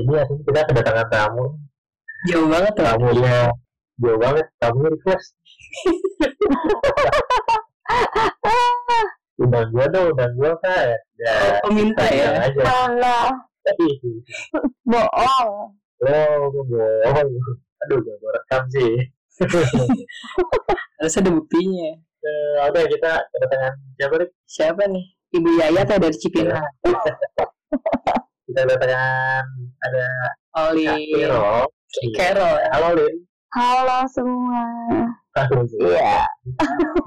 Jadi akhirnya kita kedatangan tamu. Jauh banget ya. Tamunya jauh banget. Tamunya request. undang gua dong, undang gua kan. Ya, Oh, minta ya? Aja. Malah bohong. Oh, bohong. Aduh, gua gua rekam sih. Harus ada buktinya. Eh, Oke, kita kedatangan siapa nih? Siapa nih? Ibu Yaya tuh dari Cipinang. Kita kedatangan ada Oli Kero. Carol. Halo, Lin. Halo semua. Halo, Iya.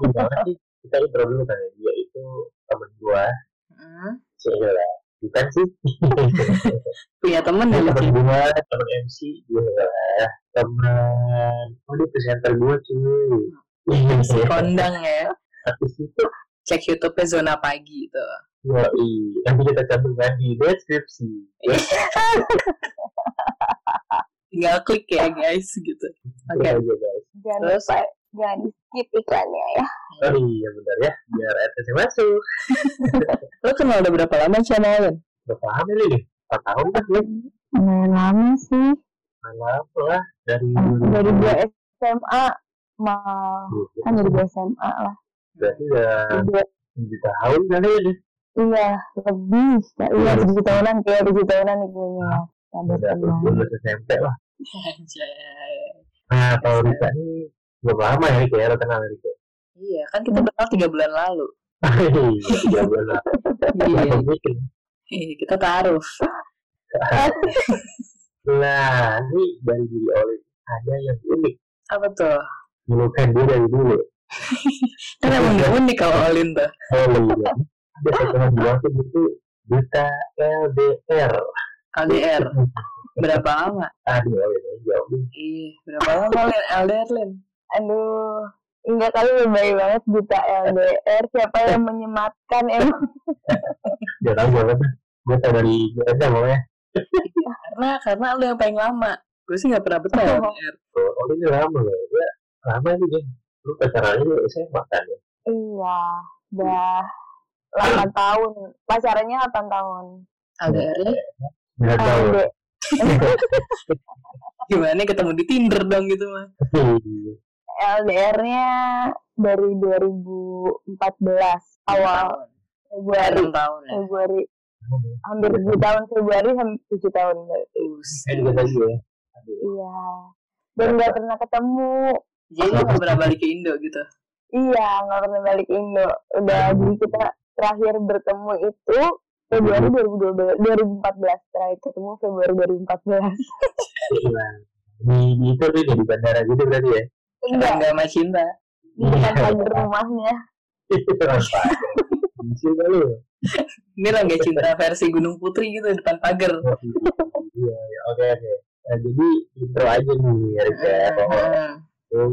Gimana sih? Kita intro dulu kan ya. Dia itu temen gua. Hmm. Cila. Bukan sih. Punya temen ya temen gua, temen MC. Gila. Temen. Oh, dia presenter gua cuy. Si kondang ya. Artis itu. Cek YouTube-nya Zona Pagi itu. Yoi. Nanti kita cantumkan di deskripsi. Tinggal klik ya guys gitu. Oke. Oke aja guys. Jangan Terus? lupa jangan di skip iklannya ya. Oh iya benar ya. Biar RTC masuk. Lo kenal udah berapa lama sama Olen? Berapa lama nih? 4 tahun kan Lin? Lumayan lama sih. Lama lah. Dari Dari dua SMA. Mal. Kan dari dua SMA lah. Berarti udah 7 tahun kali ya. Iya, lebih. Iya, tujuh tahunan. Kayak tujuh tahunan nih kayaknya. Ada Udah teman. lulus SMP lah. Anjay. Nah, kalau Rika ini berapa lama ya Rika ya lo kenal Rika? Iya kan kita kenal tiga bulan lalu. Iya, bulan lah. Iya. Ih, kita taruh. Nah, ini dari diri Oli ada yang unik. Apa tuh? Julukan dia dari dulu. Kan emang gak unik kalau Olin tuh. Oh iya. Ada yang bilang tuh itu Duta LDR. LDR. Berapa lama? Aduh, ini jauh. Ih, berapa lama Lin? LDR Lin? Aduh. Enggak kali lebay banget buta LDR. Siapa yang menyematkan emang? Dia tahu banget. Gue tau dari gue aja pokoknya. Karena karena lu yang paling lama. Gue sih gak pernah betah LDR. Oh, Oli ini lama loh. Dia lama sih dia. Lu pacarannya juga saya makan ya. Iya. Udah 8 tahun. Pacarannya 8 tahun. LDR-nya Nggak tahu. LD. gimana ketemu di Tinder dong gitu mah. LDR-nya dari 2014 awal Februari. 6 tahun ya. Februari hampir 7 tahun Februari hampir 7 tahun berarti. Saya juga tadi ya. Iya. Dan nggak pernah ketemu. Jadi lu gak pernah balik ke Indo gitu. Iya, nggak pernah balik Indo. Udah jadi kita terakhir bertemu itu Februari 2012, 2014 terakhir ketemu Februari 2014. Iya. Di, di itu tuh di bandara gitu berarti ya. Enggak, Enggak sama cinta. di depan pagar rumahnya. Kali ya. Ini lah gak cinta versi Gunung Putri gitu depan pagar. Iya, iya. oke oke. Nah, jadi intro aja nih, Rika. Bahwa lu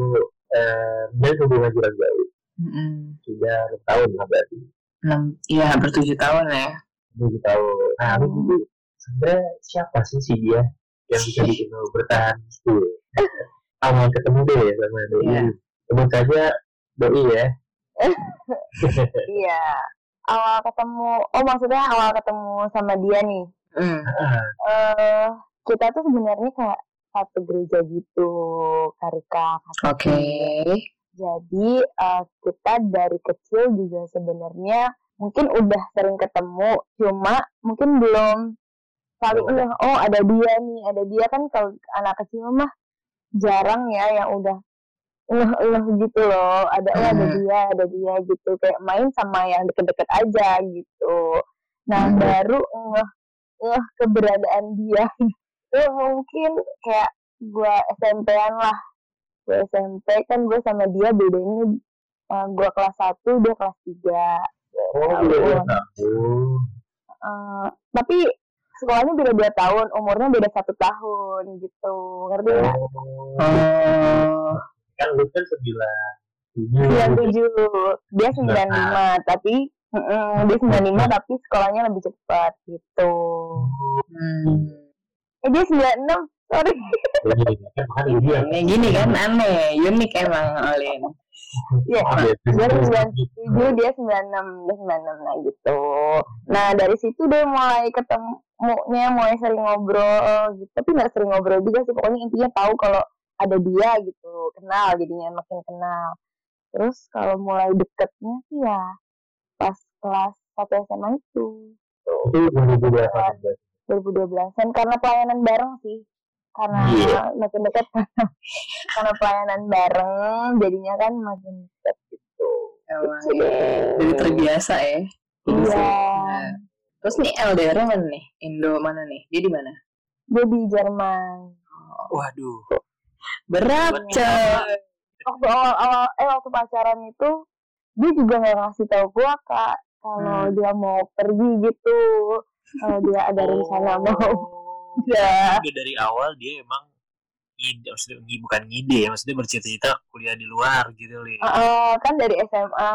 eh, dia hubungan jarak jauh Heeh. sudah tahun lah berarti. Enam, iya hampir tujuh tahun ya. Tujuh tahun. Nah, lu itu sebenarnya siapa sih si dia yang bisa bikin lu bertahan itu? Awal ketemu deh ya sama doi. Iya. Sebut saja doi ya. Iya. Awal ketemu, oh maksudnya awal ketemu sama dia nih. Hmm. eh kita tuh sebenarnya kayak satu gereja gitu, Karika. Oke. Jadi eh, kita dari kecil juga sebenarnya mungkin udah sering ketemu, cuma mungkin belum saling ngeh, oh ada dia nih, ada dia kan kalau anak kecil mah jarang ya yang udah ngeh-ngeh gitu loh, ada oh ada Mhm. dia, ada dia gitu, kayak main sama yang deket-deket aja gitu. Nah Mhm. baru ngeh ngeh keberadaan dia, itu mungkin kayak gua SMP-an lah gue SMP kan gue sama dia bedanya uh, gue kelas 1 dia kelas 3 Oh, Tahun. iya, tahu. Uh, tapi sekolahnya beda 2 tahun umurnya beda satu tahun gitu ngerti nggak? Oh, Oh. kan lu kan sembilan tujuh. 97 dia 95 tapi mm, dia 95 tapi sekolahnya lebih cepat gitu Hmm. eh dia 96 sorry Kan makanya. Ya gini kan aneh, unik emang Olin. Iya, dia terus- 97 dia 96 dia 96 nah gitu. Nah dari situ dia mulai ketemu maunya mau sering ngobrol gitu. Tapi nggak sering ngobrol juga sih pokoknya intinya tahu kalau ada dia gitu. Kenal jadinya makin kenal. Terus kalau mulai deketnya sih ya pas kelas satu SMA itu. Itu 2012 2012an karena pelayanan bareng sih karena Iya. makin dekat karena pelayanan bareng jadinya kan makin dekat gitu Emang, jadi terbiasa ya. iya Nah, terus nih LDR mana nih? Indo mana nih? Dia di mana? dia di Jerman Waduh. Berat, coy. waktu awal awal eh waktu pacaran itu dia juga nggak ngasih tahu gua kak kalau Hmm. dia mau pergi gitu kalau dia ada rencana mau Oh. ya Udah dari awal dia emang ngide, maksudnya bukan ngide ya, maksudnya bercita-cita kuliah di luar gitu, Li. Uh, kan dari SMA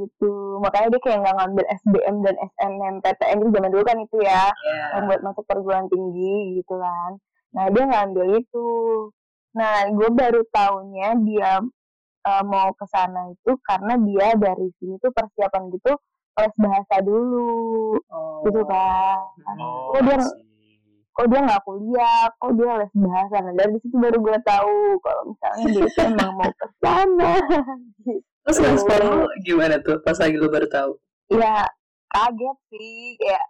gitu makanya dia kayak nggak ngambil SBM dan SNMPTN itu zaman dulu kan itu ya Ya. yang buat masuk perguruan tinggi gitu kan nah dia ngambil itu nah gue baru taunya dia uh, mau ke sana itu karena dia dari sini tuh persiapan gitu les bahasa dulu Oh. gitu kan Oh, kok dia. Kok dia nggak kuliah kok dia les bahasa. Nah dari situ baru gue tahu kalau misalnya dia tuh emang mau ke sana. Gitu. Terus respon lu gimana tuh? Pas lagi lu baru tahu? ya kaget sih kayak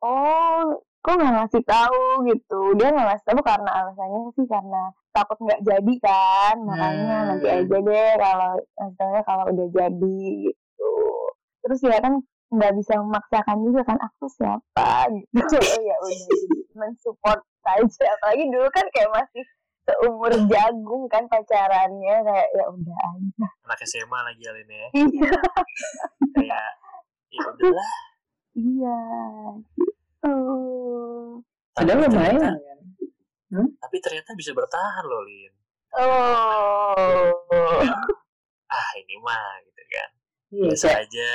oh kok nggak ngasih tahu? Gitu. Dia nggak ngasih tahu karena alasannya sih karena takut nggak jadi kan. Makanya Hmm. nanti aja deh kalau misalnya kalau udah jadi gitu. Terus ya kan nggak bisa memaksakan juga kan aku siapa gitu oh ya udah jadi mensupport saja apalagi dulu kan kayak masih seumur jagung kan pacarannya kayak ya udah aja Anak SMA lagi Alin ya. iya Kayak ya udahlah. iya gitu Padahal Tapi lumayan ternyata- kan? Tapi ternyata bisa bertahan loh, Lin. oh Ah, ini mah gitu kan. Iya, Biasa aja.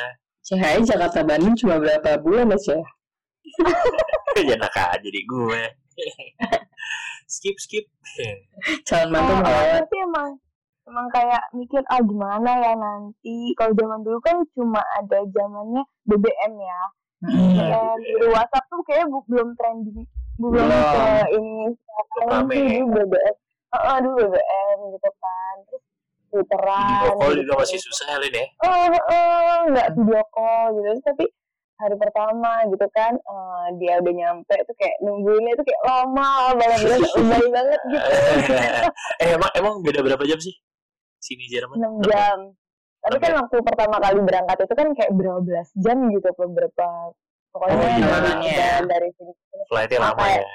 CHI Jakarta Bandung cuma berapa bulan ya, Cek? Ya enak aja di gue. skip, skip. Calon mantu Oh, awalnya sih emang emang kayak mikir ah gimana ya nanti kalau zaman dulu kan cuma ada zamannya BBM ya Hmm. BBM di WhatsApp tuh kayak bu- belum trending belum Belum. ke ini sekarang BBM Heeh, dulu BBM gitu kan terus Twitteran Video call gitu. juga masih susah ya, Lin ya. oh, oh, nggak video call gitu tapi hari pertama gitu kan eh, dia udah nyampe tuh kayak nungguinnya tuh kayak lama banget banget lebay banget gitu eh emang emang beda berapa jam sih? Sini Jerman. 6 jam tapi kan waktu pertama kali berangkat itu kan kayak berapa belas jam gitu beberapa pokoknya Oh, iya. dari, perjalanan dari sini Flightnya lama Sampai- ya.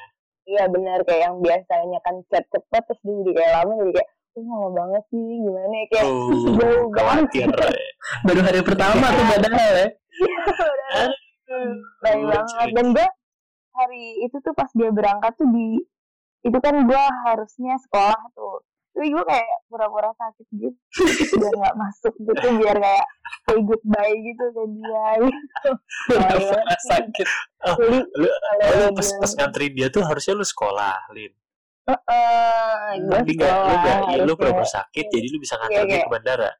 iya benar kayak yang biasanya kan chat cepet terus jadi kayak lama jadi kayak oh lama banget sih gimana ya kayak Oh, jauh banget. Baru hari pertama tuh padahal ya. baik Lucu, banget dan gue hari itu tuh pas dia berangkat tuh di itu kan gue harusnya sekolah tuh tapi gue kayak pura-pura sakit gitu biar nggak masuk gitu biar kayak say goodbye gitu ke dia gitu Baik banget sih. sakit. jadi Lu, lu pas, pas nganterin dia tuh harusnya lu sekolah, Lin. Eh gue Tapi nggak, lu nggak, ya, lu harusnya. pura-pura sakit, jadi lu bisa nganter Iya, dia kayak- ke bandara.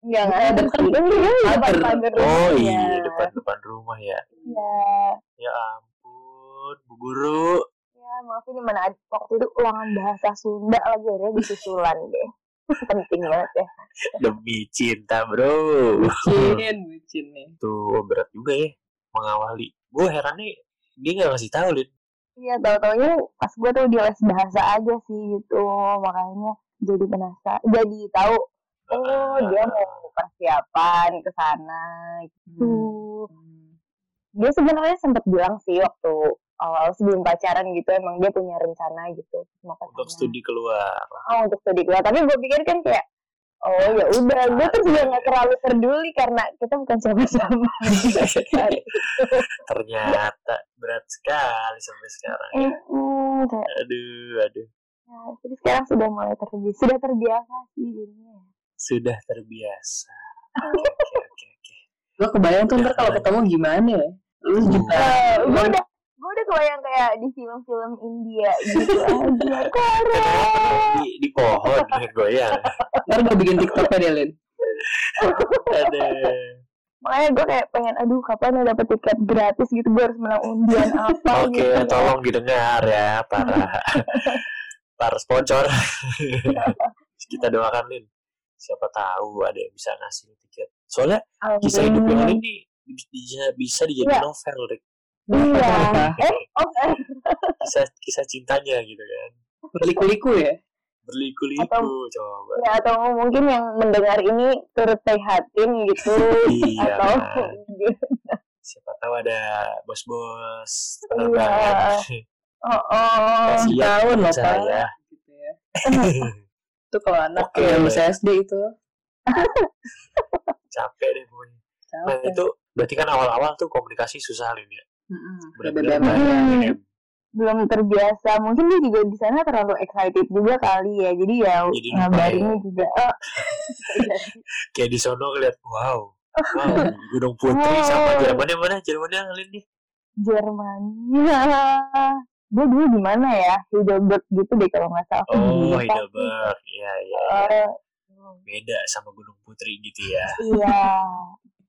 Enggak, enggak ada Depan Oh iya, depan depan rumah ya. Iya. Ya ampun, Bu Guru. Ya, maaf ini mana ada- waktu itu ulangan bahasa Sunda lagi ya disusulan deh. Penting banget ya. Demi cinta, Bro. Bucin, bucin nih. Tuh berat juga ya mengawali. Gue herannya dia nggak ngasih tahu, Lin. Iya, tahu-taunya pas gue tuh di les bahasa aja sih gitu. Makanya jadi penasaran. Jadi tahu oh dia mau persiapan ke sana gitu. Hmm. Dia sebenarnya sempat bilang sih waktu awal sebelum pacaran gitu emang dia punya rencana gitu mau ke Untuk studi keluar. oh untuk studi keluar tapi gue pikir kan kayak oh ya udah gue tuh juga nggak terlalu peduli karena kita bukan sama-sama Ternyata berat sekali sampai sekarang. ya. Aduh, aduh. ya, jadi sekarang sudah mulai terbiasa sudah terbiasa sih jadinya Sudah terbiasa. Oke, oke, oke. Lo kebayang tuh ntar kalau ketemu gimana ya? Lu juga Eh, gue udah udah kebayang kayak di film-film India gitu aja keren Di, di pohon goyang. ntar gue bikin TikToknya deh, Lin. Aduh. makanya gue kayak pengen aduh kapan ya dapet tiket gratis gitu gue harus menang undian apa Oke, gitu ya. tolong didengar ya para para sponsor. Kita doakan Lin. Siapa tahu ada yang bisa ngasih tiket. Soalnya kisah hidupnya Lin nih bisa bisa dijadiin Iya. novel, Rik. Iya eh oh eh. Kisah kisah cintanya gitu kan. Berliku-liku ya. Berliku-liku Atau- coba. ya atau mungkin yang mendengar ini turut prihatin gitu Iya. atau Siapa tahu ada bos-bos Iya. oh, oh. Kasihan Tahun loh, Pak. saya. Gitu ya. Itu kalau anak Oke. yang bisa SD itu. Capek deh pokoknya. Nah, itu berarti kan awal-awal tuh komunikasi susah Lin ya. Mm-mm. Benar-benar BBM. kayak Hmm. BBM. belum terbiasa. Mungkin dia juga di sana terlalu excited juga kali ya. Jadi ya Jadi ngabarinnya ya. juga oh, kayak di sono ngeliat wow wow Gunung Putri sama Jerman yang mana? Jerman yang Lin nih. Jermania dia dulu di mana ya? Heidelberg gitu deh kalau nggak salah. Aku oh. Heidelberg. Iya iya Eh, beda sama Gunung Putri gitu ya. Iya.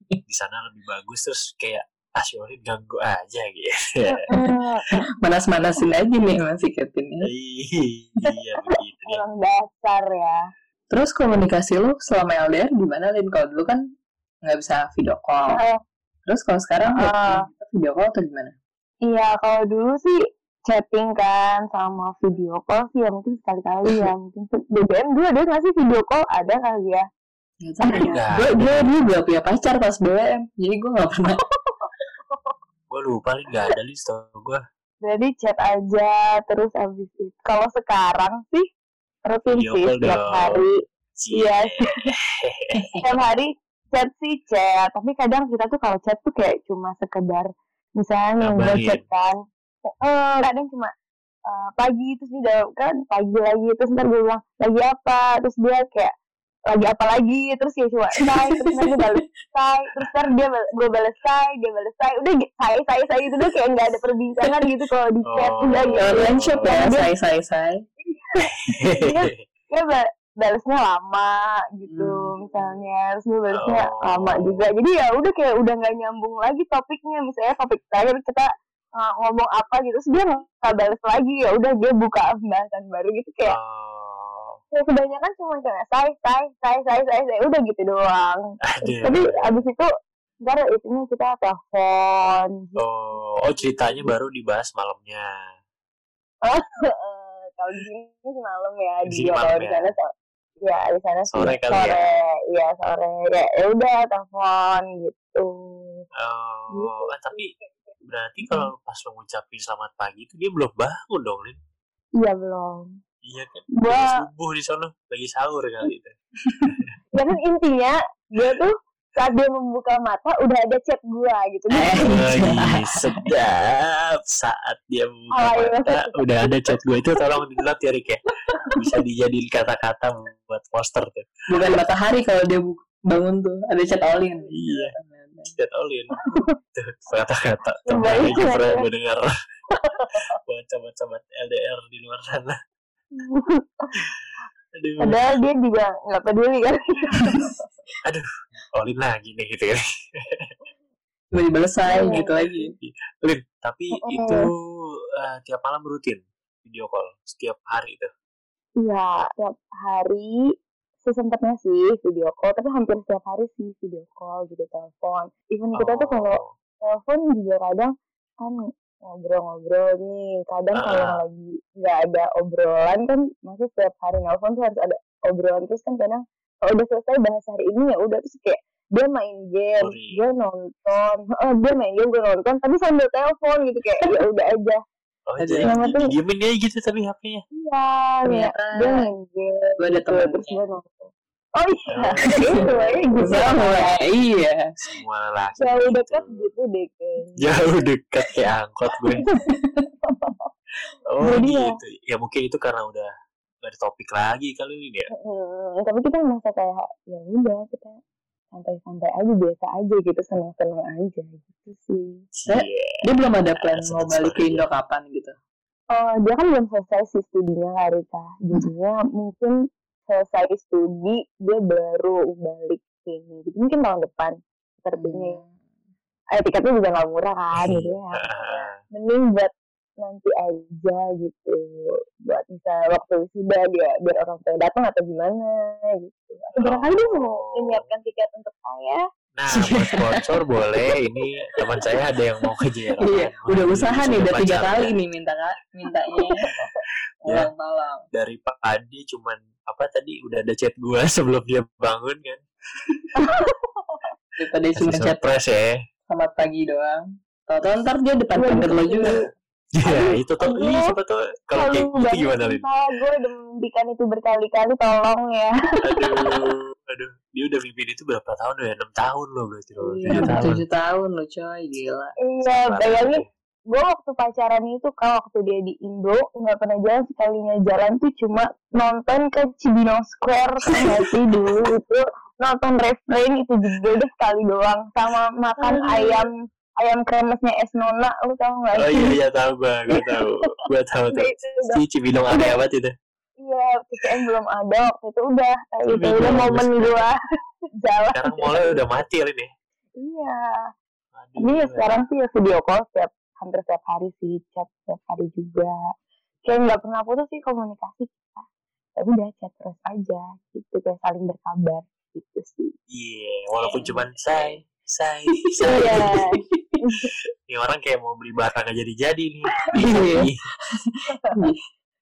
Di sana lebih bagus terus kayak ah si Olin ganggu aja gitu Eh, Manas-manasin aja nih masih Kevinnya. iya begitu orang dasar ya Terus komunikasi lu selama LDR gimana Lin? Kalau dulu kan nggak bisa video call. Terus kalau sekarang kita video call atau gimana? iya kalau dulu sih chatting kan sama video call sih ya mungkin sekali-kali ya mungkin BBM dulu ada nggak sih video call ada kali ya Gak tahu ya. Nggak Gue gue dulu gak punya pacar pas BBM. Jadi gue gak pernah. gue lupa Lin gak ada Lin tau gue Jadi chat aja terus abis itu. Kalau sekarang sih rutin sih setiap hari. Iya, setiap hari chat sih chat. Tapi kadang kita tuh kalau chat tuh kayak cuma sekedar misalnya nih gue chat kan. Eh, kadang cuma eh, pagi terus dia udah kan pagi lagi terus ntar gue bilang lagi apa terus dia kayak lagi apa lagi terus ya cuma say terus nanti gue balas say terus ntar dia gue balas say dia balas say udah say say say itu tuh kayak nggak ada perbincangan gitu kalau di chat Oh. udah gitu Online shop ya, Dia- say say say. dia ba- balasnya lama gitu Hmm. misalnya terus gue balasnya Oh. lama juga jadi ya udah kayak udah nggak nyambung lagi topiknya misalnya topik terakhir kita uh, ngomong apa gitu terus dia nggak balas lagi ya udah dia buka pembahasan baru gitu kayak oh ya kebanyakan cuma kayak say say say say say say udah gitu doang. Tapi abis itu ntar itunya kita telepon. Gitu. oh oh ceritanya baru dibahas malamnya. Eh, kalau di sini sih malam ya Di kalau ya? sana so- ya di sana sih. Sore kali sore ya? iya sore. Ya ya udah telepon gitu. Oh, ah, tapi berarti kalau pas lo ngucapin selamat pagi itu dia belum bangun dong, Lin? iya belum Iya kan? gua Lagi subuh di sana, lagi sahur kali itu. ya kan intinya dia tuh saat dia membuka mata udah ada chat gua gitu Eh. Wih, sedap saat dia membuka Alay mata udah ada chat gue itu tolong di note ya Rick ya bisa dijadiin kata-kata buat poster tuh Bukan matahari kalau dia bangun tuh. Ada chat Olin. iya chat Olin tuh kata-kata teman lagi ya. pernah mendengar buat sobat-sobat LDR di luar sana aduh padahal dia juga nggak peduli kan Olin lagi nih gitu ya Tiba-tiba selesai Iya. gitu lagi. Lin tapi Mm-mm. itu eh, tiap malam rutin video call setiap hari itu iya tiap hari sesempatnya sih video call tapi hampir setiap hari sih video call gitu telepon even kita tuh kalau Oh. telepon juga kadang kan ngobrol-ngobrol nih kadang Ah. kalau lagi nggak ada obrolan kan masih setiap hari nelfon tuh harus ada obrolan terus kan kadang kalau udah selesai bahas hari ini ya udah terus kayak dia main game Sorry. dia nonton eh, dia main game gue nonton tapi sambil telepon gitu kayak ya udah aja Oh, Ada jadi yang penting- didiemin aja gitu tapi HP-nya. iya ya Ternyata dia main game gue ada gitu, temannya. terus gue nonton oh iya Oh. itu ya gitu Sama, iya. Semua laki. jauh dekat gitu deh kayaknya Jauh dekat kayak angkot gue. oh Jadi ya- gitu. Ya mungkin itu karena udah gak ada topik lagi kali ini ya. Hmm, tapi kita merasa kayak ya udah kita santai-santai aja biasa aja gitu seneng-seneng aja gitu sih. Saya- Dia belum ada plan Iya, mau balik ke. Indo kapan gitu. Oh dia kan belum selesai sih studinya kak. Jadinya mungkin selesai studi dia baru balik sini. Gitu. Mungkin tahun depan semester ini eh tiketnya juga nggak murah kan gitu ya mending buat nanti aja gitu buat bisa waktu sudah dia biar orang tua datang atau gimana gitu atau barangkali dia mau Oh. menyiapkan tiket untuk saya Nah, buat sponsor boleh. Ini teman saya ada yang mau ke Jerman. Iya, udah usaha nih, udah tiga kali nih minta mintanya. Ya. Tolong, tolong. Dari Pak Adi cuman apa tadi udah ada chat gua sebelum dia bangun kan. Daripada cuma chat surprise ya. selamat pagi doang. Tahu-tahu ntar dia depan pagar lo juga. Iya, itu tuh. Ih, siapa tuh kalau kayak gitu gimana, Lin? gue udah memberikan itu berkali-kali tolong ya Aduh, aduh. Dia udah mimpin itu berapa tahun ya? 6 tahun loh berarti loh. Iya, Tujuh tahun. tujuh tahun lo coy, gila. iya bayangin gue waktu pacaran itu kalau waktu dia di Indo nggak pernah jalan sekalinya jalan tuh cuma nonton ke Cibinong Square nggak sih dulu itu nonton restrain itu juga udah sekali doang sama makan Hmm. ayam ayam kremesnya es nona lu tau nggak Oh iya iya tahu gua, gua tahu. Gua tahu tuh. itu Si Cibinong aneh banget itu. iya PKM belum ada waktu itu udah kayak gitu Cibinong udah momen gua jalan Sekarang mulai udah mati ya. iya Aduh, Ini ya sekarang sih ya video call setiap hampir setiap hari sih chat setiap hari juga. Kayak nggak pernah putus sih komunikasi kita. Ya udah chat terus aja gitu kayak saling berkabar gitu sih. Iya, walaupun cuman say, say, say. Iya. Ini orang kayak mau beli barang aja jadi-jadi nih. Iya. Ih,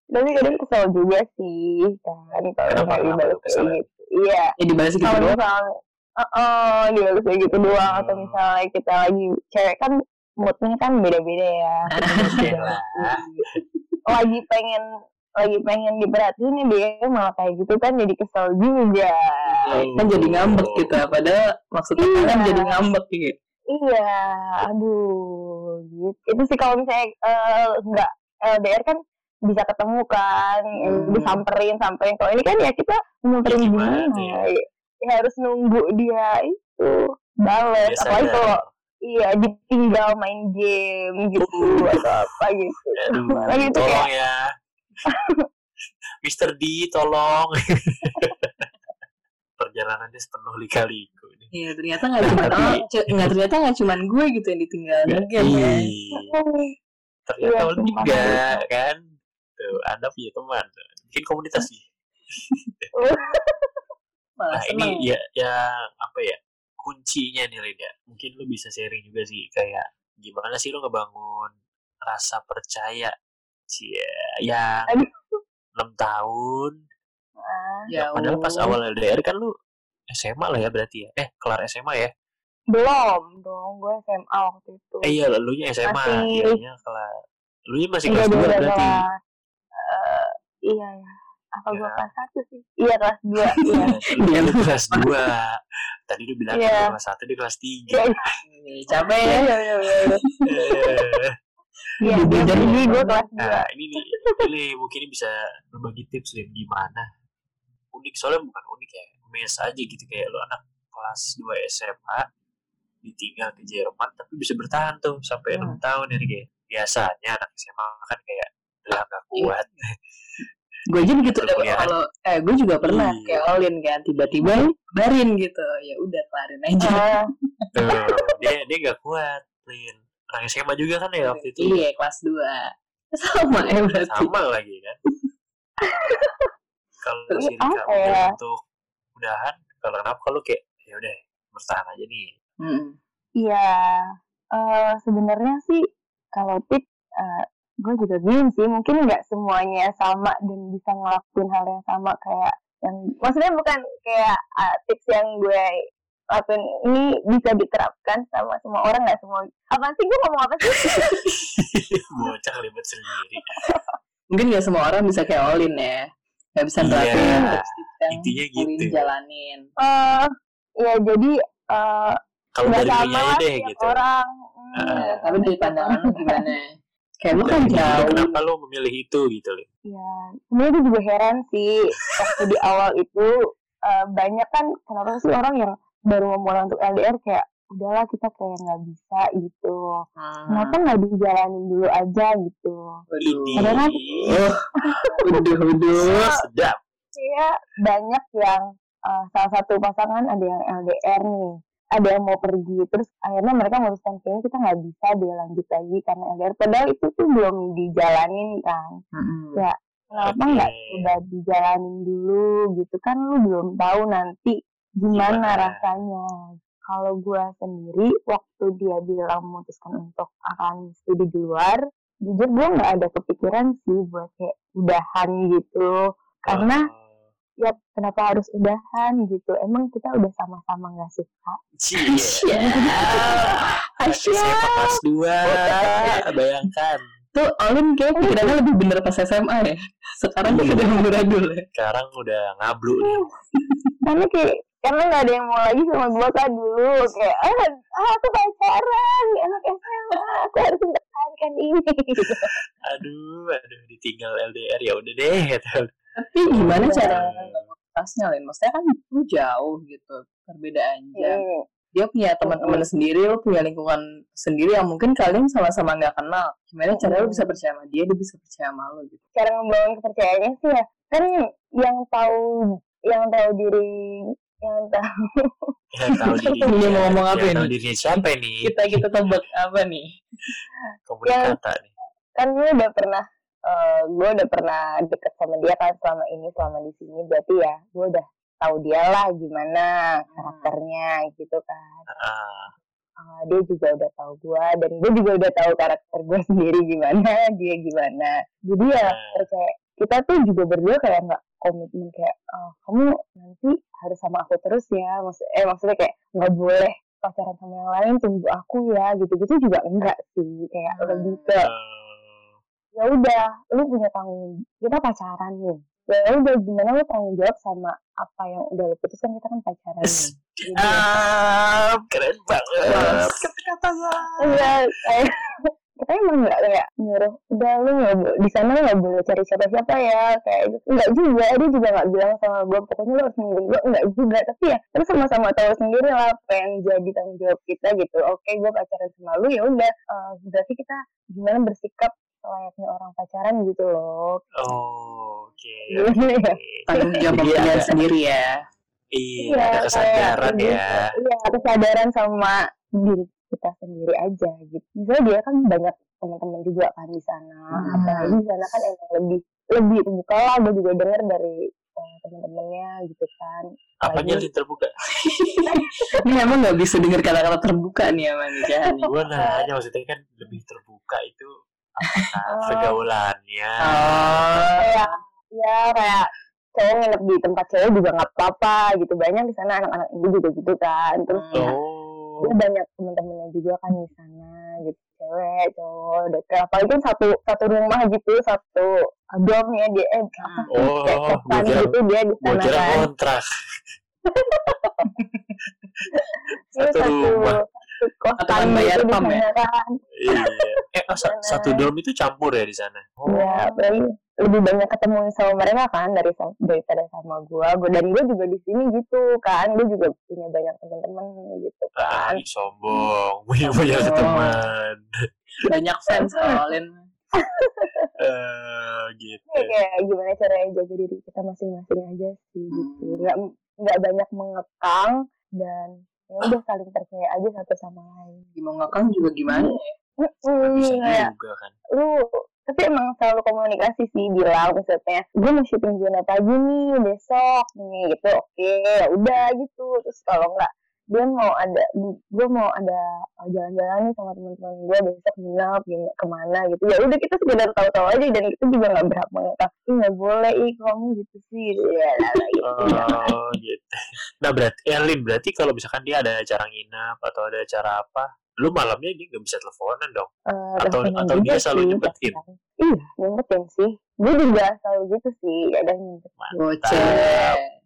Tapi kadang kesel juga sih kan kalau nggak dibalas kesel? kayak gitu. Iya. Ya dibalas gitu Kalau doang. misalnya Oh, dibalas kayak gitu doang atau Hmm. misalnya kita lagi cewek kan moodnya kan beda-beda ya. Lagi pengen lagi pengen diperhatiin nih dia malah kayak gitu kan jadi kesel juga. Kan jadi ngambek gitu. Padahal maksudnya Iya. kan jadi ngambek gitu. Iya, aduh, gitu. Itu sih kalau misalnya eh, nggak LDR kan bisa ketemu kan, Hmm. disamperin, samperin. Kalau ini kan ya kita nyamperin Ya, gimana ya? Ya, harus nunggu dia itu bales. Biasa Apalagi kalau iya ditinggal main game gitu Uh. atau apa gitu. Aduh, Lagi itu tolong kayak ya. Mister D, tolong. Perjalanannya sepenuh lika-liku nih. Iya ternyata nggak cuma Tapi- oh, nggak ternyata nggak cuma gue gitu yang ditinggal game ya. Ternyata Iya, sumpah. juga kan. Tuh, Anda punya teman. Bikin komunitas sih. Nah, ini ya ya apa ya? Kuncinya nih Lin ya. Mungkin lu bisa sharing juga sih kayak gimana sih lu ngebangun rasa percaya sih ya. 6 tahun Ah, Ya padahal pas awal LDR kan lu SMA lah ya berarti ya eh kelar SMA ya belum dong, gue SMA waktu itu. eh iya lu nya SMA Masih. iya kelar lu nya masih Iya, kelas dua 2 kelas. berarti Eh, iya ya. Apa gue Ya. kelas satu sih? Iya kelas dua. Iya. Dia kelas 2 tadi lu bilang Iya. lu kelas 1 di kelas 3 Iya, capek iya, ya. iya, iya, iya. Iya, jadi ya. gue kelas dua. Nah, ini nih, ini mungkin ini bisa berbagi tips nih gimana. Unik soalnya bukan unik ya, mes aja gitu kayak lo anak kelas 2 SMA ditinggal ke Jerman tapi bisa bertahan tuh sampai enam tahun ini kayak biasanya anak SMA kan kayak udah gak kuat. Gue aja begitu deh Perkuliahan. kalau eh gue juga pernah Iya. kayak Olin kan tiba-tiba barin gitu. Ya udah kelarin aja. Ah, Tuh, dia dia gak kuat, Lin. Anak SMA juga kan ya waktu itu. Iya kelas 2 Sama ya berarti. Sama lagi kan. Kalau Tapi si Rika apa udah ya? untuk udahan, kalau kenapa kalau kayak ya udah bertahan aja nih. Mm-mm. Iya. Eh, sebenarnya sih kalau tips eh, gue juga bingung sih. Mungkin nggak semuanya sama dan bisa ngelakuin hal yang sama kayak yang maksudnya bukan kayak eh, tips yang gue lakuin ini bisa diterapkan sama semua orang nggak semua apa sih gue ngomong apa sih Bocah ribet sendiri. Mungkin gak semua orang bisa kayak Olin ya. Gak bisa Iya, nerapin tips-tips yang intinya Olin gitu. jalanin. Eh, ya jadi eh, Kalau nggak dari sama deh gitu. orang Hmm, Ah. Tapi dari pandangan gimana? Kayak lu kan lu, jauh. Kenapa lu memilih itu gitu, Lin? Ya, sebenarnya gue juga heran sih waktu di awal itu eh, banyak kan kenapa sih orang yang baru memulai untuk LDR kayak udahlah kita kayak nggak bisa gitu. Hmm. Kenapa nggak dijalanin dulu aja gitu? Padahal Oh, waduh, waduh. sedap. Iya banyak yang eh, salah satu pasangan ada yang LDR nih, ada yang mau pergi terus akhirnya mereka memutuskan kayaknya kita nggak bisa dia lanjut lagi karena LDR padahal itu tuh belum dijalanin kan Mm-mm. ya kenapa nggak coba dijalanin dulu gitu kan lu belum tahu nanti gimana, Gimana? rasanya kalau gua sendiri waktu dia bilang memutuskan untuk akan studi di luar jujur gua nggak ada kepikiran sih buat kayak udahan gitu karena Oh. Ya kenapa harus udahan gitu emang kita udah sama-sama nggak suka Cie. Asyik. Kelas 2 bayangkan Tuh Olin kayak pikirannya lebih bener pas SMA ya. Sekarang dia udah amburadul ya. sekarang udah ngablu nih karena kayak karena nggak ada yang mau lagi sama gua kan dulu kayak ah, ah, aku pacaran anak SMA aku harus mempertahankan ini aduh aduh ditinggal LDR ya udah deh gitu. Tapi gimana Iya. cara mengatasinya Lin? Maksudnya kan lu jauh gitu perbedaan jam. Hmm. Dia punya teman-teman sendiri, lu punya lingkungan sendiri yang mungkin kalian sama-sama nggak kenal. Gimana cara lu bisa percaya sama dia, dia bisa percaya sama lu gitu. cara membangun kepercayaannya sih ya kan yang tahu yang tahu diri yang tahu ya, tahu diri Dia mau ngomong apa ya, ini? tahu dirinya siapa nih Kita kita tebak apa nih? komunikata nih kan gue udah pernah eh gue udah pernah deket sama dia kan selama ini selama di sini. Berarti ya gue udah tahu dia lah gimana karakternya gitu kan. Ah, Eh, dia juga udah tahu gue dan gue juga udah tahu karakter gue sendiri gimana dia gimana. Jadi ya percaya kita tuh juga berdua kayak nggak komitmen kayak "Oh, kamu nanti harus sama aku terus ya. Maksud eh maksudnya kayak nggak boleh pacaran sama yang lain tunggu aku ya gitu-gitu juga enggak sih. Kayak Hmm. lebih ke eh, ya udah lu punya tanggung kita pacaran nih. Ya udah gimana lu tanggung jawab sama apa yang udah lu putuskan kita kan pacaran nih. Jadi ya, keren banget. Kata-katanya enggak kayak kita emang nggak kayak nyuruh udah lu nggak di sana nggak boleh cari siapa-siapa ya kayak gitu. Enggak juga dia juga nggak bilang sama gue pokoknya lu harus nungguin gue enggak juga tapi ya terus sama-sama tahu sendiri lah apa yang jadi tanggung jawab kita gitu. Oke gue pacaran sama lu ya udah. Eh, berarti kita gimana bersikap layaknya orang pacaran gitu loh oh oke ya? oke. Tanggung jawab ada- sendiri ya. iya ada kesadaran kayak ya. Iya, kesadaran sama diri kita sendiri aja gitu. Misalnya dia kan banyak teman-teman juga kan di sana. Hmm. Apalagi di sana kan emang lebih lebih terbuka lah. Gue juga dengar dari eh, teman-temannya gitu kan. apanya Apalagi- yang terbuka Ini emang nggak bisa dengar kata-kata terbuka nih sama nih Jan. gue nanya maksudnya kan lebih terbuka itu apakah Oh. pergaulannya Oh. Kayak ya kayak cowok nginep di tempat cewek juga nggak apa-apa gitu. Banyak di sana anak-anak ini juga gitu kan. Terus Hmm. ya oh dia banyak teman-temannya juga kan di sana gitu cewek cowok deket apalagi kan satu satu rumah gitu satu dormnya dia eh apa Oh, kira- gitu dia di sana kan kontrak Dia satu rumah. Satu kosan Satuan bayar di pam ya? kan. Iya. Eh oh, sa- satu dorm itu campur ya di sana? Oh. ya lebih banyak ketemu sama mereka kan dari daripada sama gua. Gua dan gua juga di sini gitu kan. Gua juga punya banyak teman-teman gitu Ah, kan. ih, sombong. Punya banyak teman. Banyak fans kalian. eh gitu. Ya kayak gimana caranya jaga diri kita masing-masing aja sih gitu. Nggak nggak banyak mengekang dan ya udah saling percaya aja satu sama lain. Mau ngekang juga gimana ya? Mm, bisa kayak juga kan. Lu tapi emang selalu komunikasi sih bilang maksudnya gue mau syuting zona pagi nih besok nih gitu. Oke ya udah gitu. Terus kalau enggak dia mau ada gue mau ada uh, jalan-jalan nih sama teman-teman gue besok nginep gini- ke mana gitu. Ya udah kita sekedar tahu-tahu aja dan itu juga nggak berhak mengatakan ih nggak boleh ih kamu gitu sih. Gitu ya lah, lah, gitu Oh gitu. Nah berarti, Elin berarti kalau misalkan dia ada acara nginap atau ada acara apa, lu malamnya dia nggak bisa teleponan dong? Eh, Atau- atau dia selalu nyempetin? kadang. iya nyempetin sih. Gue juga selalu gitu sih kadang nyempetin.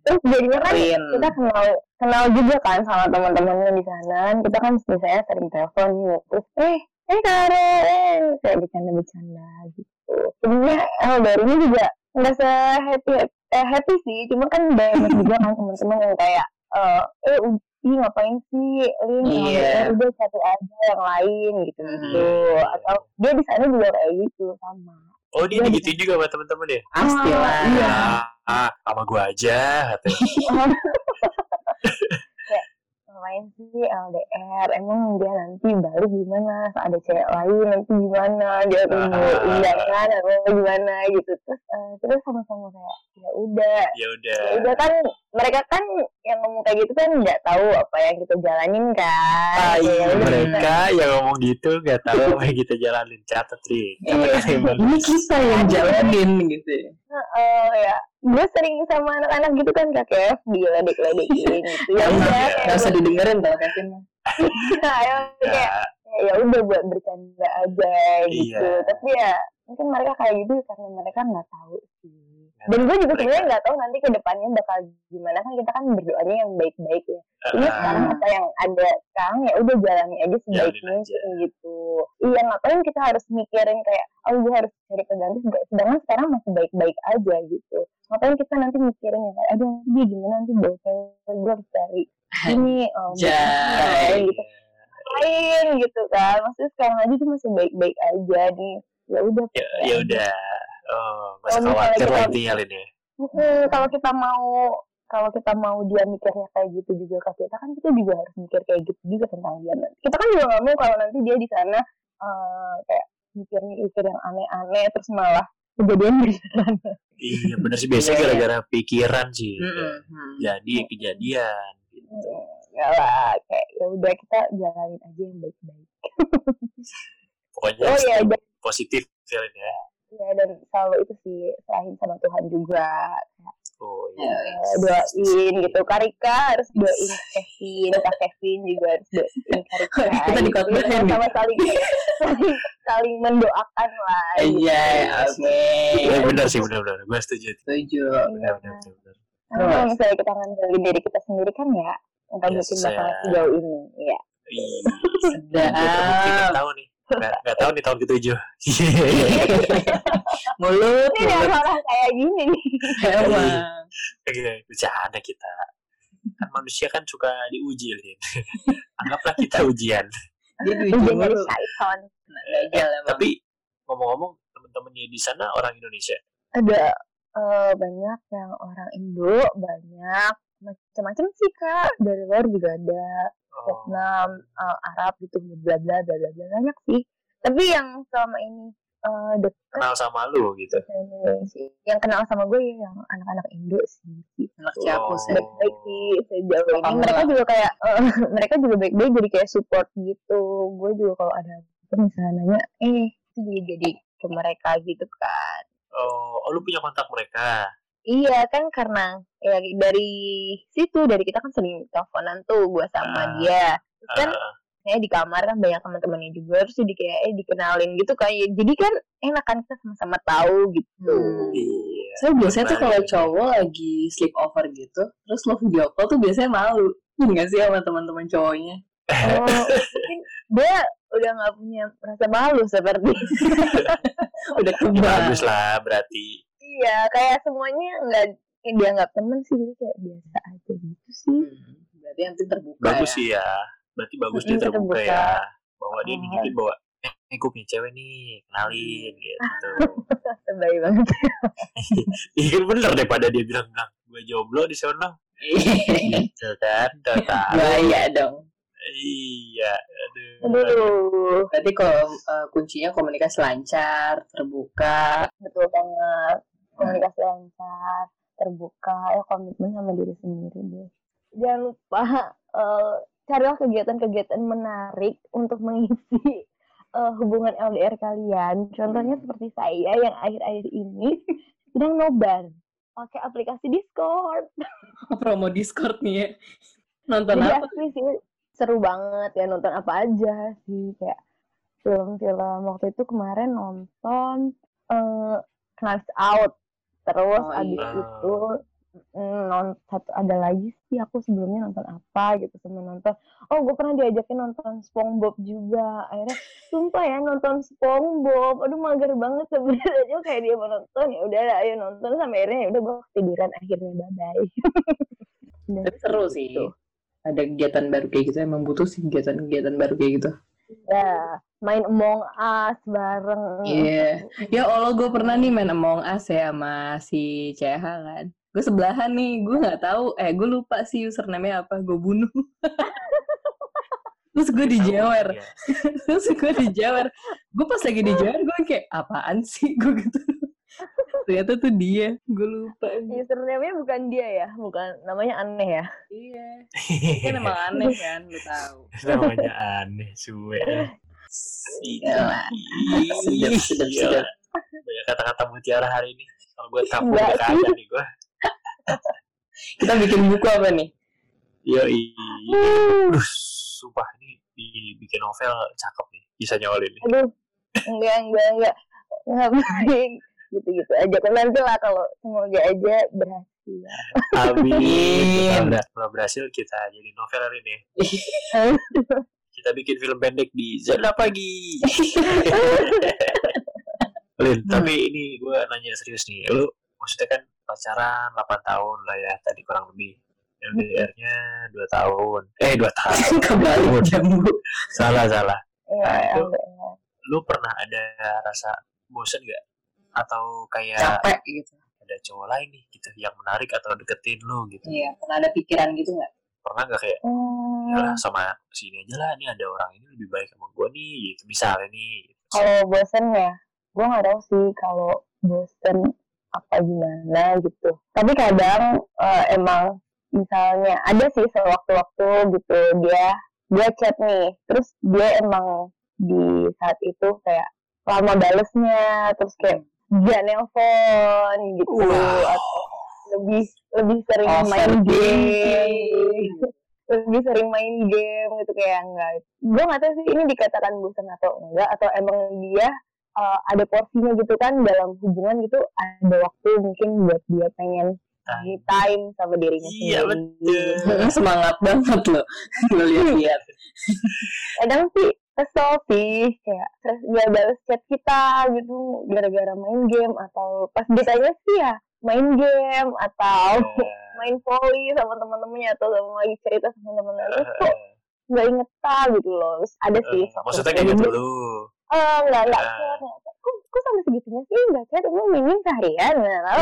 Terus jadinya kan kita kenal kenal juga kan sama teman-temannya di sana kita kan misalnya sering telepon terus eh eh Karen kayak bercanda-bercanda gitu sebenarnya LDR ini juga nggak se happy eh, happy sih cuma kan banyak juga kan teman-teman yang kayak eh eh ih ngapain sih Lin Iya. LDR udah satu aja yang lain gitu gitu Hmm. atau dia di sana juga kayak gitu sama Oh dia Iya, digituin juga sama temen-temen ya? Pasti lah. Iya. Ah, ah, sama gua aja. katanya. ngapain sih LDR emang dia nanti balik gimana? Ada cewek lain nanti gimana? Dia tunggu Ah. undangan atau gimana gitu. Terus eh, terus sama-sama kayak ya udah. Ya udah. Ya udah kan mereka kan yang ngomong kayak gitu kan nggak tahu apa yang kita jalanin kan. Ah, Ya iya, udah, mereka yang ngomong gitu nggak tahu apa yang kita jalanin. Catat Ri Iya. Ini kita yang jalanin gitu ya. eh, ya gue sering sama anak-anak gitu kan kakek diledek-ledekin gitu. Ya Emang, udah Gak kayak usah didengerin kalau Kevin. Mah. ya, kayak Nah, ya udah buat bercanda aja gitu. Iya. tapi ya mungkin mereka kayak gitu karena mereka nggak tahu sih. Nggak dan gue juga sebenarnya nggak tahu nanti ke depannya bakal gimana. Kan kita kan berdoanya yang baik-baik ya. Ini ah, sekarang apa yang ada sekarang ya udah jalani aja sebaik mungkin gitu. Iya ngapain kita harus mikirin kayak oh gue harus cari pengganti. Sedangkan sekarang masih baik-baik aja gitu. Ngapain kita nanti mikirin ya kayak aduh nanti dia gimana nanti cewek gue harus cari ini oh, Jai. gitu. Lain gitu kan. Maksudnya sekarang aja tuh masih baik-baik aja nih ya udah ya, ya udah oh masa khawatir lah intinya Lin ya Mm, kalau kita mau kalau kita mau dia mikirnya kayak gitu juga ke kita kan kita juga harus mikir kayak gitu juga tentang dia. Kita kan juga nggak mau kalau nanti dia di sana eh, kayak mikirnya mikir yang aneh-aneh terus malah kejadian di sana. iya bener sih biasanya Iya, iya. gara-gara pikiran sih Mm-mm. Hmm. jadi kejadian gitu. Ya lah, kayak ya udah kita jalanin aja yang baik-baik. pokoknya Oh iya, dan, positif ya ya ya, dan selalu itu sih serahin sama Tuhan juga. oh Ya, iya Eh, doain gitu Karika harus doain Kevin Kak Kevin juga harus doain Karika Kita Gitu, nih. sama saling saling, saling mendoakan lah gitu. Iya, Iya amin. bener sih bener-bener gue setuju Setuju. bener. Karena kalau misalnya kita ngandelin diri kita sendiri kan ya nggak Ya, mungkin bakal sejauh ini ya Ih, Sedap. kita tahu nih nggak nggak tahu nih tahun ketujuh Mulut. ini ada orang kayak gini nih Emang. Oke, bercanda kita kan manusia kan suka diuji Lin anggaplah kita ujian Dia ujian diuji dari mulu. Nah, Dajjal emang. tapi ngomong-ngomong temen-temennya di sana orang Indonesia ada eh, banyak yang orang Indo banyak macam-macam sih kak dari luar juga ada oh, Vietnam, uh, Arab gitu, bla bla bla bla bla banyak sih. Tapi yang selama ini uh, dekat kenal sama lu gitu sih, yang kenal sama gue ya yang anak-anak Indo sih. Gitu. Anak Ciapus Oh. ya. Baik-baik sih sejauh ini. Kamu Mereka lah. juga kayak, uh, mereka juga baik-baik jadi kayak support gitu. Gue juga kalau ada misalnya nanya, eh itu juga jadi ke mereka gitu kan. oh, oh lu punya kontak mereka Iya kan karena ya dari situ dari kita kan sering teleponan tuh gue sama Ah. dia. Terus kan Ah, saya di kamar kan banyak teman-temannya juga terus jadi kayak eh dikenalin gitu kayak jadi kan enak kan kita sama-sama tahu gitu Hmm. iya Saya biasanya tuh kalau cowok lagi sleep over gitu, terus lo video call tuh biasanya malu. Enggak sih sama teman-teman cowoknya? oh mungkin dia udah nggak punya rasa malu seperti Udah Ya, kebal. bagus lah berarti iya kayak semuanya nggak kayak dianggap temen sih jadi kayak biasa aja gitu sih. Hmm, berarti nanti terbuka bagus ya. sih ya. Berarti bagus dia terbuka terbuka. ya. Bahwa dia nunjukin bahwa eh, eh gue punya cewek nih kenalin gitu. Baik banget. Iya bener daripada dia bilang bilang gue jomblo di sana. Gitu kan udah tahu Bahaya dong. iya aduh. Aduh. Berarti kalau eh, kuncinya komunikasi lancar, terbuka. betul banget komunikasi lancar terbuka ya komitmen sama diri sendiri deh. Jangan lupa eh, carilah kegiatan-kegiatan menarik untuk mengisi eh, hubungan LDR kalian. Contohnya seperti saya yang akhir-akhir ini sedang nobar pakai aplikasi Discord. Promo Discord nih ya. Nonton jadi apa? asli sih. Seru banget ya nonton apa aja sih. Kayak film-film. Waktu itu kemarin nonton eh Knives Out terus Oh, abis iya. itu mm, non satu ada lagi sih aku sebelumnya nonton apa gitu sama nonton oh gue pernah diajakin nonton SpongeBob juga akhirnya sumpah ya nonton SpongeBob aduh mager banget sebenarnya kayak dia mau nonton ya udah ayo nonton sampai akhirnya ya udah gue ketiduran akhirnya bye bye Tapi seru sih. Ada kegiatan baru kayak gitu emang butuh sih kegiatan-kegiatan baru kayak gitu. ya main Among Us bareng Iya. Ya Allah gue pernah nih main Among Us ya sama si CH kan. Gue sebelahan nih, gue nggak tahu. Eh gue lupa sih username-nya apa. Gue bunuh. terus gue dijewer Iya. terus gue dijewer gue pas lagi dijewer gue kayak apaan sih gue gitu ternyata tuh dia gue lupa Username-nya bukan dia ya, bukan namanya aneh ya. iya kan emang aneh kan lu tahu namanya aneh suwe. Sedap, sedap, Iya. sedap. banyak kata-kata mutiara hari ini kalau gue tampung udah kagak nih gue kita bikin buku apa nih yo Aduh, sumpah ini dibikin novel cakep nih bisa nyolin nih Aduh, enggak, enggak, enggak. Ngapain? Gitu-gitu aja. Nanti lah kalau semoga aja berhasil. Amin. Kalau berhasil kita jadi novel hari ini. Kita bikin film pendek di Zona Pagi. Lin, tapi ini gue nanya serius nih. Lu maksudnya kan pacaran 8 tahun lah ya tadi kurang lebih. LDR-nya 2 tahun. Eh 2 tahun. kebalik jambu salah salah. Iya, Nah. Lu pernah ada rasa bosen gak? Atau kayak capek gitu ada cowok lain nih gitu yang menarik atau deketin lu gitu. iya pernah ada pikiran gitu nggak Pernah gak kayak Hmm, ya sama sini aja lah nih ada orang ini lebih baik sama gue nih gitu misalnya nih gitu. kalau bosen ya, gue nggak tahu sih kalau bosen apa gimana gitu. Tapi kadang eh, emang misalnya ada sih sewaktu-waktu gitu dia dia chat nih, terus dia emang di saat itu kayak lama balesnya, terus kayak dia nelpon gitu Wow. atau lebih lebih sering Overthinking. main game lebih sering main game gitu kayak enggak gue nggak tahu sih ini dikatakan bosan atau enggak atau emang dia uh, ada porsinya gitu kan dalam hubungan gitu ada waktu mungkin buat dia pengen me time sama dirinya Iya, sendiri betul. semangat banget loh lo lihat-lihat kadang sih kesel sih kayak terus dia balas chat kita gitu gara-gara main game atau pas ditanya sih ya main game atau main volley sama teman-temannya atau sama lagi cerita sama teman-temannya terus kok nggak inget gitu loh. Terus ada sih maksudnya kayak gitu lu? Eh nggak nggak chat. kok kok sampai segitunya sih? Nggak chat emang minim seharian nah, lah.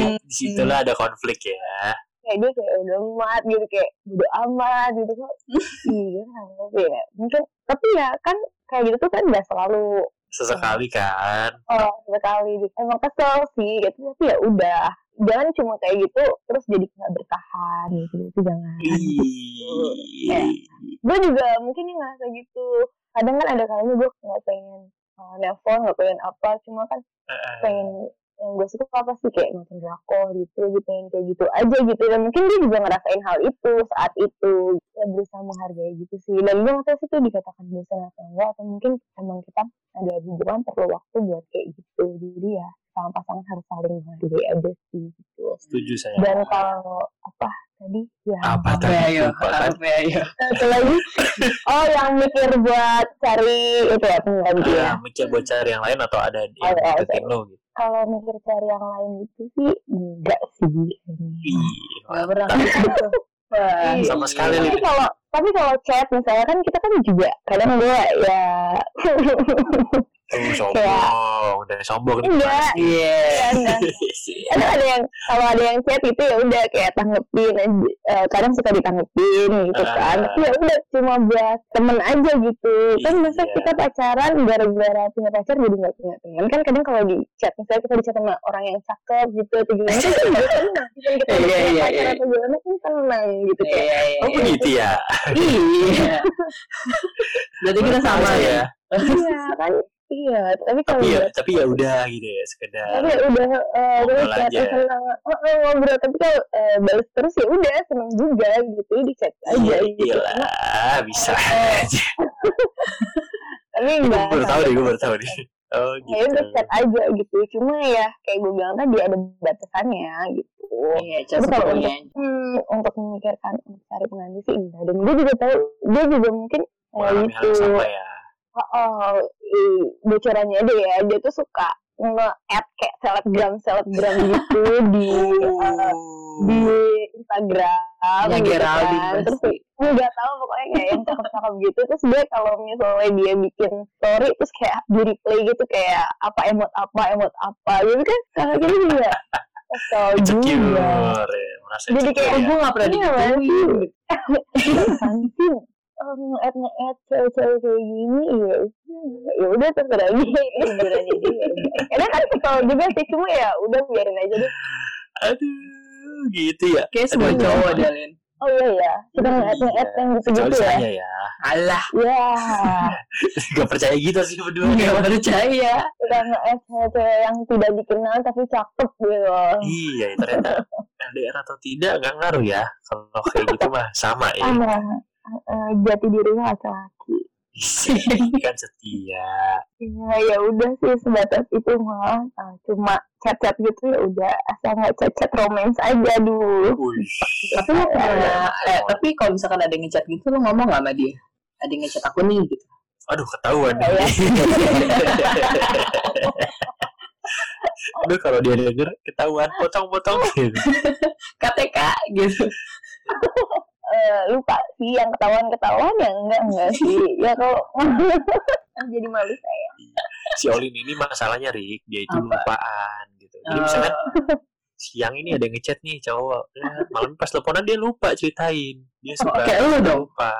Eh, di situlah ada konflik ya. Kayak dia kayak udah amat gitu kayak udah amat gitu. Kok iya ya. Mungkin tapi ya kan kayak gitu tuh kan nggak selalu sesekali kan. Oh sekali emang kesel sih gitu. Tapi ya udah. Jangan cuma kayak gitu terus jadi nggak bertahan gitu. Itu jangan. Ih. gue juga mungkin nih ngerasa gitu. Kadang kan ada kalanya gue nggak pengen uh, nelpon nggak pengen apa. Cuma kan Eh, pengen yang gue suka apa sih? Kayak nonton drakor gitu gue pengen kayak gitu aja gitu. Dan mungkin dia juga ngerasain hal itu saat itu. Ya berusaha menghargai gitu sih. Dan gue nggak tahu sih itu dikatakan bosan atau enggak atau mungkin emang kita ada hubungan perlu waktu buat kayak gitu. Jadi ya sama pasangan harus saling menghargai aja sih gitu. Setuju saya. Dan kalau apa tadi? Ya apa tadi? ya? Lupa kan? Apa ya? Satu lagi. Oh yang mikir buat cari itu ya pengganti ya Ah, mikir buat cari yang lain atau ada yang Ada, ada. deketin lo gitu kalau mikir cari yang lain gitu sih enggak sih. Ih, nggak pernah gitu Wah, Iya. sama sekali tapi Lin. kalau tapi kalau chat misalnya kan kita kan juga kadang gue ya sombong udah sombong enggak. iya kan kadang ada yang kalau ada yang chat itu ya udah kayak tanggepin aja. Eh, kadang suka ditanggepin gitu kan. Ah. tapi ya udah cuma buat temen aja gitu. Kan masa Iya. kita pacaran gara-gara punya pacar jadi nggak punya teman kan kadang kalau di chat misalnya kita di chat sama orang yang cakep gitu atau gimana kan kita nggak tenang kita Iya, udah punya iya, pacar iya. atau gimana kan tenang gitu kayak iya iya. Oh begitu ya? Iya. Berarti kita sama tahu ya? Iya kan iya tapi kalau tapi ya udah tapi ya udah gitu ya sekedar tapi ya udah eh, Ngobrol aja. senang oh, oh, ngobrol. Tapi kalau eh, balas terus ya udah senang juga gitu di chat aja iya gitu. lah bisa Eh, aja. tapi gue enggak baru tahu deh gue baru tahu deh oh ya udah gitu. chat aja gitu. Cuma ya kayak gue bilang tadi ada batasannya gitu. Iya Tapi kalau untuk, hmm, untuk memikirkan untuk cari pengganti sih enggak. Dan gue juga tahu dia juga mungkin hal gitu yang sama ya oh, oh bocorannya dia ya dia tuh suka nge-add kayak selebgram selebgram gitu di eh, di Instagram Ya, gitu Geraldine kan. terus pasti. nggak tahu pokoknya kayak yang cakep-cakep gitu. Terus dia kalau misalnya dia bikin story terus kayak di replay gitu kayak apa emot apa emot apa gitu kan. Kakak jadi juga kesel juga. ya merasa Jadi kayak ya. gue nggak pernah Iya, digituin Oh, nge-add nge-add cewek-cewek kayak gini ya ya udah terserah dia dia karena kan kesel juga sih cuma ya udah biarin aja deh aduh gitu ya Kayak semua cowok dia, Lin. oh iya ya suka nge-add nge-add yang kecuali gitu-gitu ya saya ya Alah, ya gak percaya gitu sih berdua nggak percaya. suka nge-add cewek yang tidak dikenal tapi cakep gitu iya ternyata LDR atau tidak nggak ngaruh ya kalau kayak gitu mah sama ya sama eh, jati dirinya laki-laki Iya, kan setia ya ya udah sih sebatas itu mah Ah, cuma chat-chat gitu ya udah asal nggak chat-chat romance aja dulu Tapi lu pernah, eh, tapi kalau misalkan ada yang ngechat gitu, lu ngomong gak sama dia? Ada yang ngechat aku nih, gitu. aduh ketahuan Iya. aduh kalau dia denger ketahuan potong-potong gitu KTK, gitu. Eh, lupa sih yang ketahuan ketahuan ya enggak enggak sih. Ya kalau jadi malu saya. Si Olin ini masalahnya Rik dia itu Apa? lupaan gitu. Jadi Eh, misalnya siang ini ada yang ngechat nih cowok. Ya, malam pas teleponan dia lupa ceritain. Dia suka kayak lu dong. lupa.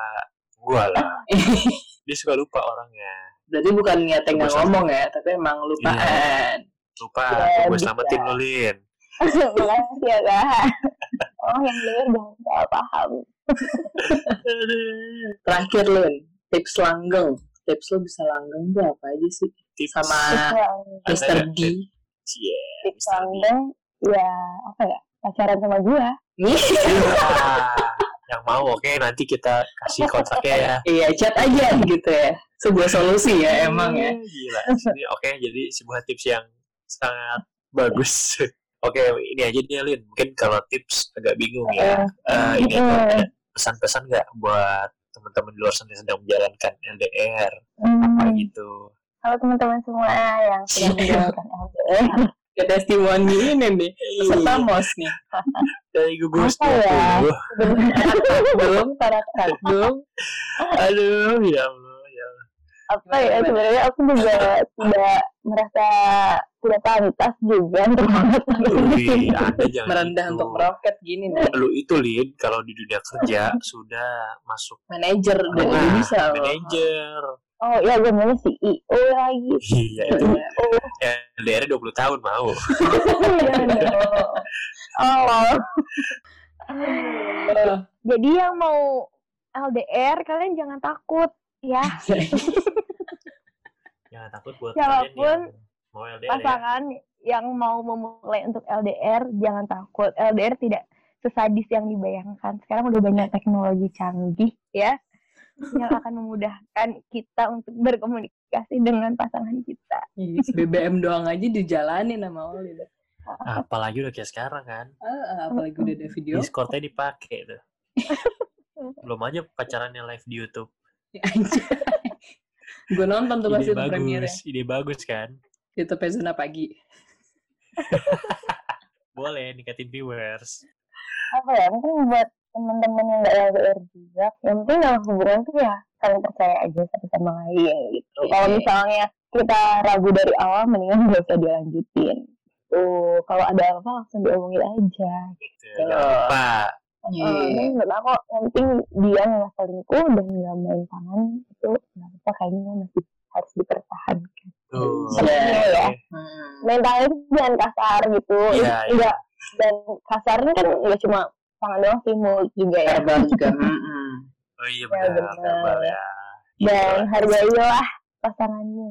Gua lah. Dia suka lupa orangnya. Berarti bukan niatnya nggak Bosan. ngomong ya, tapi emang lupaan. lupa Ya, gue selamatin lu Lin. Makasih ya kak. Oh yang jangan salah paham Terakhir, Lin. Tips langgeng. Tips lu bisa langgeng tuh apa aja sih? tips Sama Ada Mr. D. Cie, tips langgeng ya apa ya pacaran sama gua Nih, Ah, yang mau oke nanti kita kasih kontaknya ya iya chat aja gitu ya. Sebuah solusi ya emang ya. Gila. Oke jadi sebuah tips yang sangat bagus. Oke, ini aja nih Lin. Mungkin kalau tips agak bingung ya. Eh, ini ada pesan-pesan nggak buat teman-teman di luar sana yang sedang menjalankan LDR Hmm. apa gitu? Halo teman-teman semua yang sedang menjalankan LDR. Kayak testimoni ini nih. Peserta MOS nih. Dari gugus Apa ya? Belum, para kagum. Aduh, ya ya. Apa ya sebenarnya aku juga tidak merasa tidak pantas juga untuk Merendah gitu. untuk meroket gini nih. Lu itu Lin, kalau di dunia kerja sudah masuk Manajer dan Nah, ini bisa loh. manajer. oh ya gue namanya CEO lagi Iya, itu Iya. LDR 20 tahun mau. Oh jadi yang mau LDR kalian jangan takut ya Jangan takut buat Siapa pun kalian yang mau LDR ya. pasangan yang mau memulai untuk LDR jangan takut LDR tidak sesadis yang dibayangkan sekarang udah banyak teknologi canggih ya yang akan memudahkan kita untuk berkomunikasi dengan pasangan kita BBM doang aja dijalanin sama Oli. Apalagi udah kayak sekarang kan. Apalagi udah ada video. Discordnya dipakai tuh. Belum aja pacarannya live di YouTube. Gue nonton tuh pas Ide itu premiere bagus, ide bagus kan. YouTube Zona Pagi. Boleh ningkatin viewers. apa ya mungkin buat teman-teman yang nggak LDR juga yang penting dalam hubungan tuh ya saling percaya aja satu sama lain gitu kalau Iya. misalnya kita ragu dari awal mendingan gak usah dilanjutin tuh kalau ada apa langsung diomongin aja Gitu. Jangan lupa. Iya. Eh, ini nggak apa kok yang penting dia nggak selingkuh dan nggak main tangan itu nggak apa kayaknya masih harus dipertahankan Tuh. Sebenarnya ya. Hmm. main tangan itu jangan kasar gitu Iya, iya. enggak dan kasarnya kan nggak cuma tangan doang sih mulut juga ya Verbal juga. Mm-mm. Oh iya Ya, benar, benar. verbal ya. dan Iya. hargailah pasanganmu